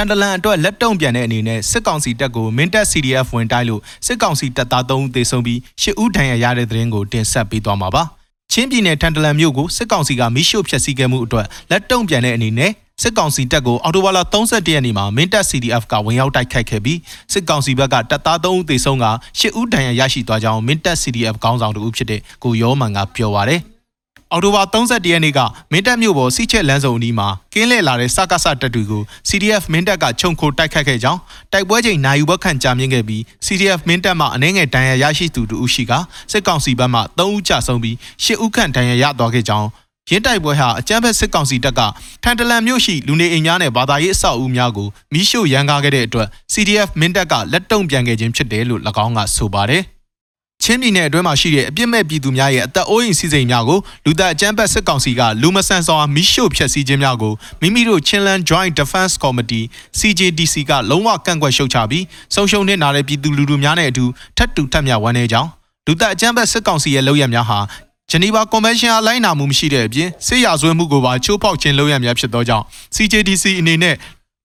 ထန်တလန်အတွက်လက်တုံပြန်တဲ့အနေနဲ့စစ်ကောင်စီတပ်ကိုမင်းတပ် CDF ဝင်တိုက်လို့စစ်ကောင်စီတပ်သား3ဦးသေဆုံးပြီး10ဦးဒဏ်ရာရတဲ့သတင်းကိုတင်ဆက်ပေးသွားမှာပါ။ချင်းပြည်နယ်ထန်တလန်မြို့ကိုစစ်ကောင်စီကမိရှို့ဖျက်ဆီးခဲ့မှုအတွက်လက်တုံပြန်တဲ့အနေနဲ့စစ်ကောင်စီတပ်ကိုအော်တိုဘာလ31ရက်နေ့မှာမင်းတပ် CDF ကဝင်ရောက်တိုက်ခိုက်ခဲ့ပြီးစစ်ကောင်စီဘက်ကတပ်သား3ဦးသေဆုံးက10ဦးဒဏ်ရာရရှိသွားကြောင်းမင်းတပ် CDF ခေါင်းဆောင်တူဖြစ်တဲ့ကိုရောမန်ကပြောပါရယ်။ အော်တိုဘာ31ရက်နေ့ကမင်းတပ်မြို့ပေါ်စီချက်လမ်းစုံအနီးမှာကင်းလှည့်လာတဲ့စကားစတပ်တွေကို CDF မင်းတပ်ကခြုံခိုတိုက်ခတ်ခဲ့ကြောင်းတိုက်ပွဲချိန်နိုင်ယူဘက်ခန့်ကြာမြင့်ခဲ့ပြီး CDF မင်းတပ်မှအနှဲငယ်ဒဏ်ရာရရှိသူတူဦးရှိကစစ်ကောင်စီဘက်မှ3ဦးကြဆုံးပြီး10ဦးခန့်ဒဏ်ရာရသွားခဲ့ကြောင်းရင်းတိုက်ပွဲဟာအကြမ်းဖက်စစ်ကောင်စီတပ်ကထန်တလန်မြို့ရှိလူနေအိမ်များနဲ့ဘာသာရေးအဆောက်အဦများကိုမိရှို့ရန်ကားခဲ့တဲ့အတွက် CDF မင်းတပ်ကလက်တုံ့ပြန်ခဲ့ခြင်းဖြစ်တယ်လို့၎င်းကဆိုပါတယ်။ ချင်းပြည်နယ်အတွင်းမှာရှိတဲ့အပြစ်မဲ့ပြည်သူများရဲ့အသက်အိုးအိမ်စီးစိမ်များကိုလူသားအကြမ်းဖက်စစ်ကောင်စီကလူမဆန်ဆောင်မီးရှို့ဖျက်ဆီးခြင်းများကိုမိမိတို့ Chinland Joint Defense Committee CJDC ကလုံးဝကန့်ကွက်ရှုတ်ချပြီးဆုံးရှုံးနေတဲ့ပြည်သူလူထုများနဲ့အတူထပ်တူထပ်မြဝန်းနေကြောင်းလူသားအကြမ်းဖက်စစ်ကောင်စီရဲ့လုပ်ရများဟာဂျနီဗာကွန်ဗင်းရှင်းအလိုက်နာမှုမရှိတဲ့အပြင်ဆေးရဆွဲမှုကိုပါချိုးဖောက်ခြင်းလုပ်ရများဖြစ်သောကြောင့် CJDC အနေနဲ့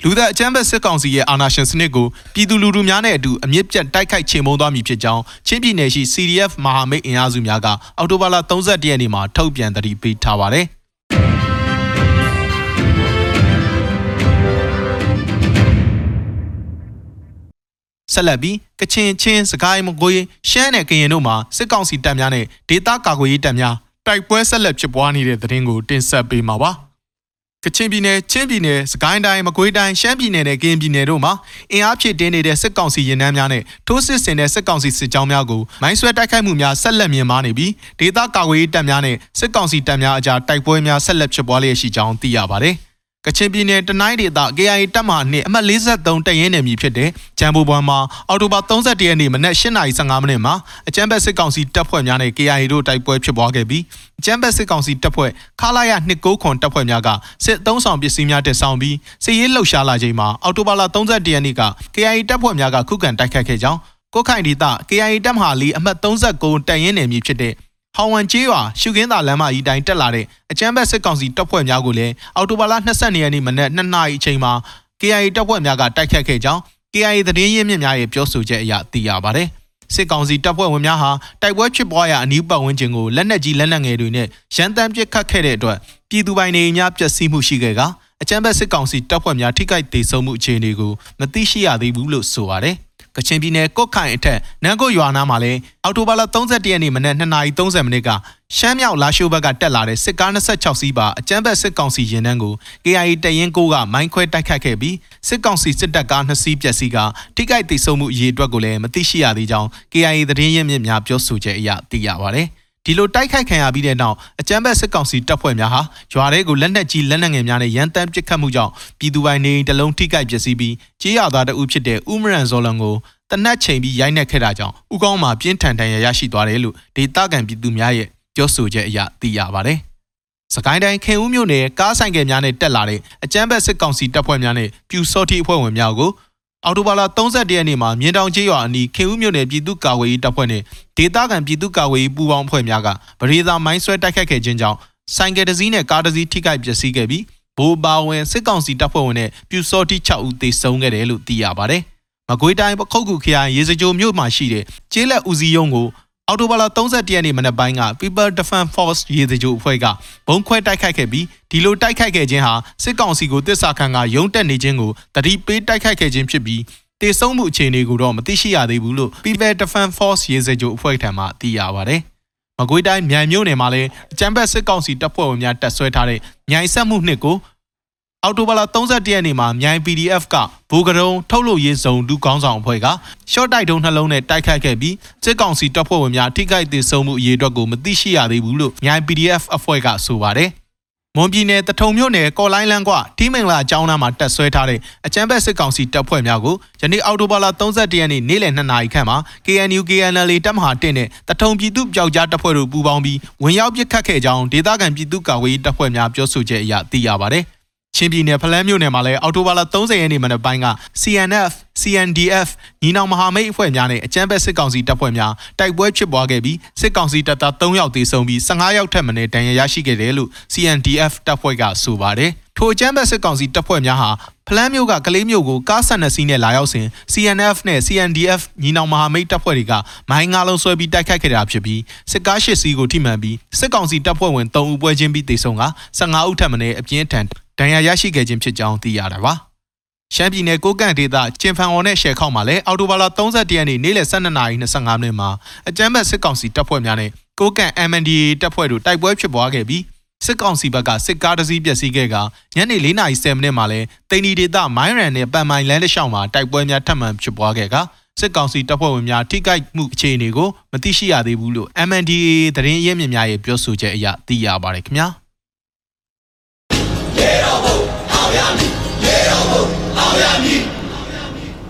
လူသက်အကြမ်းဖက်စစ်ကောင်စီရဲ့အာဏာရှင်စနစ်ကိုပြည်သူလူထုများနဲ့အတူအမြင့်ပြတ်တိုက်ခိုက်ချေမှုန်းသွားမည်ဖြစ်ကြောင်းချင်းပြည်နယ်ရှိ CDF မဟာမိတ်အင်အားစုများကအောက်တိုဘာလ31ရက်နေ့မှာထုတ်ပြန်သတိပေးထားပါတယ်ဆက်လက်ပြီးကချင်ချင်းစကိုင်းမကွေးရှမ်းနယ်ကရင်တို့မှာစစ်ကောင်စီတပ်များနဲ့ဒေသကာကွယ်ရေးတပ်များတိုက်ပွဲဆက်လက်ဖြစ်ပွားနေတဲ့သတင်းကိုတင်ဆက်ပေးမှာပါ။ ကချင်ပြည်နယ်ချင်းပြည်နယ်စကိုင်းတိုင်းမကွေးတိုင်းရှမ်းပြည်နယ်နဲ့ကရင်ပြည်နယ်တို့မှာအင်အားဖြည့်တင်းနေတဲ့စစ်ကောင်စီရင်နှန်းများနဲ့ထိုးစစ်ဆင်တဲ့စစ်ကောင်စီစစ်ကြောင်းများကိုမိုင်းဆွဲတိုက်ခိုက်မှုများဆက်လက်မြင့်မားနေပြီးဒေသကာကွယ်ရေးတပ်များနဲ့စစ်ကောင်စီတပ်များအကြားတိုက်ပွဲများဆက်လက်ဖြစ်ပွားလျက်ရှိကြောင်းသိရပါတယ်။ ကချင်ပြည်နယ်တနိုင်းဒေသ KIA တပ်မှနှင့်အမှတ်43တရင်နယ်မြေဖြစ်တဲ့ဂျမ်ဘူဘွမ်မှာအော်တိုဘာ31ရက်နေ့မနက်8:15မိနစ်မှာအကြမ်းဖက်စစ်ကောင်စီတပ်ဖွဲ့များနဲ့ KIA တို့တိုက်ပွဲဖြစ်ပွားခဲ့ပြီးအကြမ်းဖက်စစ်ကောင်စီတပ်ဖွဲ့ခလာရ269ခွန်တပ်ဖွဲ့များကစစ်အုံဆောင်ပစ္စည်းများတက်ဆောင်ပြီးစစ်ရေးလှုပ်ရှားလာချိန်မှာအော်တိုဘာ31ရက်နေ့က KIA တပ်ဖွဲ့များကခုခံတိုက်ခတ်ခဲ့ကြောင်းကိုခိုင်ဒေသ KIA တပ်မဟာလီအမှတ်39တရင်နယ်မြေဖြစ်တဲ့ ဟောင်ဝမ်ကျေးရွာရှုခင်းသာလမ်းမကြီးတိုင်းတက်လာတဲ့အကြမ်းဖက်စစ်ကောင်စီတပ်ဖွဲ့များကိုလည်းအော်တိုဘာလ22ရက်နေ့မနက်2နာရီအချိန်မှာ KIA တပ်ဖွဲ့များကတိုက်ခတ်ခဲ့ကြောင်း KIA သတင်းရင်းမြစ်များရဲ့ပြောဆိုချက်အရသိရပါတယ်။စစ်ကောင်စီတပ်ဖွဲ့ဝင်များဟာတိုက်ပွဲဖြစ်ပွားရာအနီးပတ်ဝန်းကျင်ကိုလက်နက်ကြီးလက်နက်ငယ်တွေနဲ့ရန်တမ်းပစ်ခတ်ခဲ့တဲ့အတွက်ပြည်သူပိုင်နေများပျက်စီးမှုရှိခဲ့ကအကြမ်းဖက်စစ်ကောင်စီတပ်ဖွဲ့များထိခိုက်ဒေဆုံးမှုအခြေအနေကိုမသိရှိရသေးဘူးလို့ဆိုပါတယ်။ ကချင်ပြည်နယ်ကော့ခိုင်အထက်နန်းကိုရွာနာမှာလည်းအောက်တိုဘာလ31ရက်နေ့မနက်2:30မိနစ်ကရှမ်းမြောက်လာရှိုးဘက်ကတက်လာတဲ့စစ်ကား26စီးပါအကြမ်းဖက်စစ်ကောင်စီရင်နှန်းကို KIA တရင်ကိုကမိုင်းခွဲတိုက်ခတ်ခဲ့ပြီးစစ်ကောင်စီစစ်တပ်ကား2စီးပျက်စီးကထိခိုက်ဒေဆုံးမှုအရေးအတွက်ကိုလည်းမသိရှိရသေးကြောင်း KIA သတင်းရင်းမြစ်များပြောဆိုချက်အရသိရပါဗျ။ ဒီလိုတိုက်ခိုက်ခံရပြီးတဲ့နောက်အကြမ်းဖက်စစ်ကောင်စီတပ်ဖွဲ့များဟာရွာထဲကိုလက်နက်ကြီးလက်နက်ငယ်များနဲ့ရန်တမ်းပစ်ခတ်မှုကြောင့်ပြည်သူပိုင်နေတလုံးထိခိုက်ပျက်စီးပြီးကြေးရသားတအုပ်ဖြစ်တဲ့ဦးမရန်ဇော်လန်ကိုတနက်ချိန်ပြီးရိုက်နှက်ခဲ့တာကြောင့်ဥကောင်းမှာပြင်းထန်ဒဏ်ရာရရှိသွားတယ်လို့ဒေသခံပြည်သူများရဲ့ပြောဆိုချက်အရသိရပါတယ်။စကိုင်းတိုင်းခင်ဦးမြို့နယ်ကားဆိုင်ကယ်များနဲ့တက်လာတဲ့အကြမ်းဖက်စစ်ကောင်စီတပ်ဖွဲ့များနဲ့ပြူစောတိအဖွဲ့ဝင်များကို အော်တိုဘာလ31ရက်နေ့မှာမြင်းတောင်ကျေးရွာအနီးခင်ဦးမြို့နယ်ပြည်သူ့ကာကွယ်ရေးတပ်ဖွဲ့နဲ့ဒေသခံပြည်သူ့ကာကွယ်ရေးပူးပေါင်းအဖွဲ့များကဗရေသာမိုင်းဆွဲတိုက်ခတ်ခဲ့ခြင်းကြောင့်ဆိုင်ကယ်တစ်စီးနဲ့ကားတစ်စီးထိခိုက်ပျက်စီးခဲ့ပြီးဘိုးပါဝင်စစ်ကောင်စီတပ်ဖွဲ့ဝင်နဲ့ပြူစောတိ6ဦးသေဆုံးခဲ့တယ်လို့သိရပါတယ်။မကွေးတိုင်းပခုတ်ကူခရိုင်ရေစကြိုမြို့မှာရှိတဲ့ကျေးလက်ဦးစီးရုံးကို အော်တိုဘာလ31ရက်နေ့မနက်ပိုင်းက People Defense Force ရေစကြိုအဖွဲ့ကဘုံခွဲတိုက်ခိုက်ခဲ့ပြီးဒီလိုတိုက်ခိုက်ခဲ့ခြင်းဟာစစ်ကောင်စီကိုတစ္ဆာခံကရုံးတက်နေခြင်းကိုတတိပေးတိုက်ခိုက်ခဲ့ခြင်းဖြစ်ပြီးတေဆုံးမှုအခြေအနေကိုတော့မသိရှိရသေးဘူးလို့ People Defense Force ရေစကြိုအဖွဲ့ထံမှသိရပါဗျ။မကွေးတိုင်းမြိုင်မြို့နယ်မှာလည်းအကြမ်းဖက်စစ်ကောင်စီတပ်ဖွဲ့ဝင်များတပ်ဆွဲထားတဲ့မြိုင်ဆက်မှုနှစ်ကို အော်တိုဘာလ31ရက်နေ့မှာမြိုင် PDF ကဘူကရုံထုတ်လို့ရေးစုံဒုကောင်းဆောင်အဖွဲ့ကရှော့တိုက်တုံးနှလုံးနဲ့တိုက်ခိုက်ခဲ့ပြီးစစ်ကောင်စီတပ်ဖွဲ့ဝင်များထိခိုက်ဒေဆုံးမှုအရေးအတွက်ကိုမသိရှိရသေးဘူးလို့မြိုင် PDF အဖွဲ့ကဆိုပါတယ်မွန်ပြည်နယ်တထုံမြို့နယ်ကော်လိုင်းလန်းကတီးမင်္ဂလာအကြောင်းသားမှာတက်ဆွဲထားတဲ့အကြမ်းဖက်စစ်ကောင်စီတပ်ဖွဲ့များကိုယနေ့အောက်တိုဘာလ31ရက်နေ့နေ့လယ်2နာရီခန့်မှာ KNU KNL တပ်မဟာ1နဲ့တထုံပြည်သူ့ပျောက်ကြားတပ်ဖွဲ့တို့ပူးပေါင်းပြီးဝင်ရောက်ပစ်ခတ်ခဲ့ကြောင်းဒေသခံပြည်သူ့ကာကွယ်ရေးတပ်ဖွဲ့များပြောဆိုချက်အရသိရပါတယ်။ ချင်းပြည်နယ်ဖလန်းမြို့နယ်မှာလည်းအောက်တိုဘာလ30ရက်နေ့မနက်ပိုင်းက CNF, CNDF ညီနောင်မဟာမိတ်အဖွဲ့များနဲ့အကြမ်းဖက်စစ်ကောင်စီတပ်ဖွဲ့များတိုက်ပွဲဖြစ်ပွားခဲ့ပြီးစစ်ကောင်စီတပ်သား3ယောက်သေဆုံးပြီး15ယောက်ထက်မနည်းဒဏ်ရာရရှိခဲ့တယ်လို့ CNDF တပ်ဖွဲ့ကဆိုပါတယ်။ ထိုအကြမ်းဖက်စစ်ကောင်စီတပ်ဖွဲ့များဟာဖလန်းမြို့ကကလေးမြို့ကိုကားဆက်နှစ်စီးနဲ့လာရောက်စဉ် CNF နဲ့ CNDF ညီနောင်မဟာမိတ်တပ်ဖွဲ့တွေကမိုင်းငါးလုံးဆွဲပြီးတိုက်ခိုက်ခဲ့တာဖြစ်ပြီးစစ်ကားရှစ်စီးကိုထိမှန်ပြီးစစ်ကောင်စီတပ်ဖွဲ့ဝင်3ဦးပွဲချင်းပြီးသေဆုံးက15ဦးထက်မနည်းအပြင်းထန်ဒဏ်ရာရရှိခဲ့ခြင်းဖြစ်ကြောင်းသိရတာပါ။ရှမ်းပြည်နယ်ကိုကန့်ဒေသကျင်ဖန်ော်နဲ့ရှယ်ခေါက်မှာလည်းအော်တိုဘာလ31ရက်နေ့နေ့လယ်12နာရီ25မိနစ်မှာအကြမ်းဖက်စစ်ကောင်စီတပ်ဖွဲ့များနဲ့ကိုကန့် MNDA တပ်ဖွဲ့တို့တိုက်ပွဲဖြစ်ပွားခဲ့ပြီး စစ်ကောင်စီဘက်ကစစ်ကားတစ်စီးပျက်စီးခဲ့ကညနေ4:10မိနစ်မှာလဲတိန်ဒီဒေသမိုင်းရန်နဲ့ပန်မိုင်လမ်းတစ်လျှောက်မှာတိုက်ပွဲများထပ်မံဖြစ်ပွားခဲ့ကစစ်ကောင်စီတပ်ဖွဲ့ဝင်များထိခိုက်မှုအခြေအနေကိုမသိရှိရသေးဘူးလို့ MNDAA သတင်းရင်းမြစ်များရဲ့ပြောဆိုချက်အရသိရပါတယ်ခင်ဗျာရေတော်ဘုံအောင်ရမည်ရေတော်ဘုံအောင်ရမည်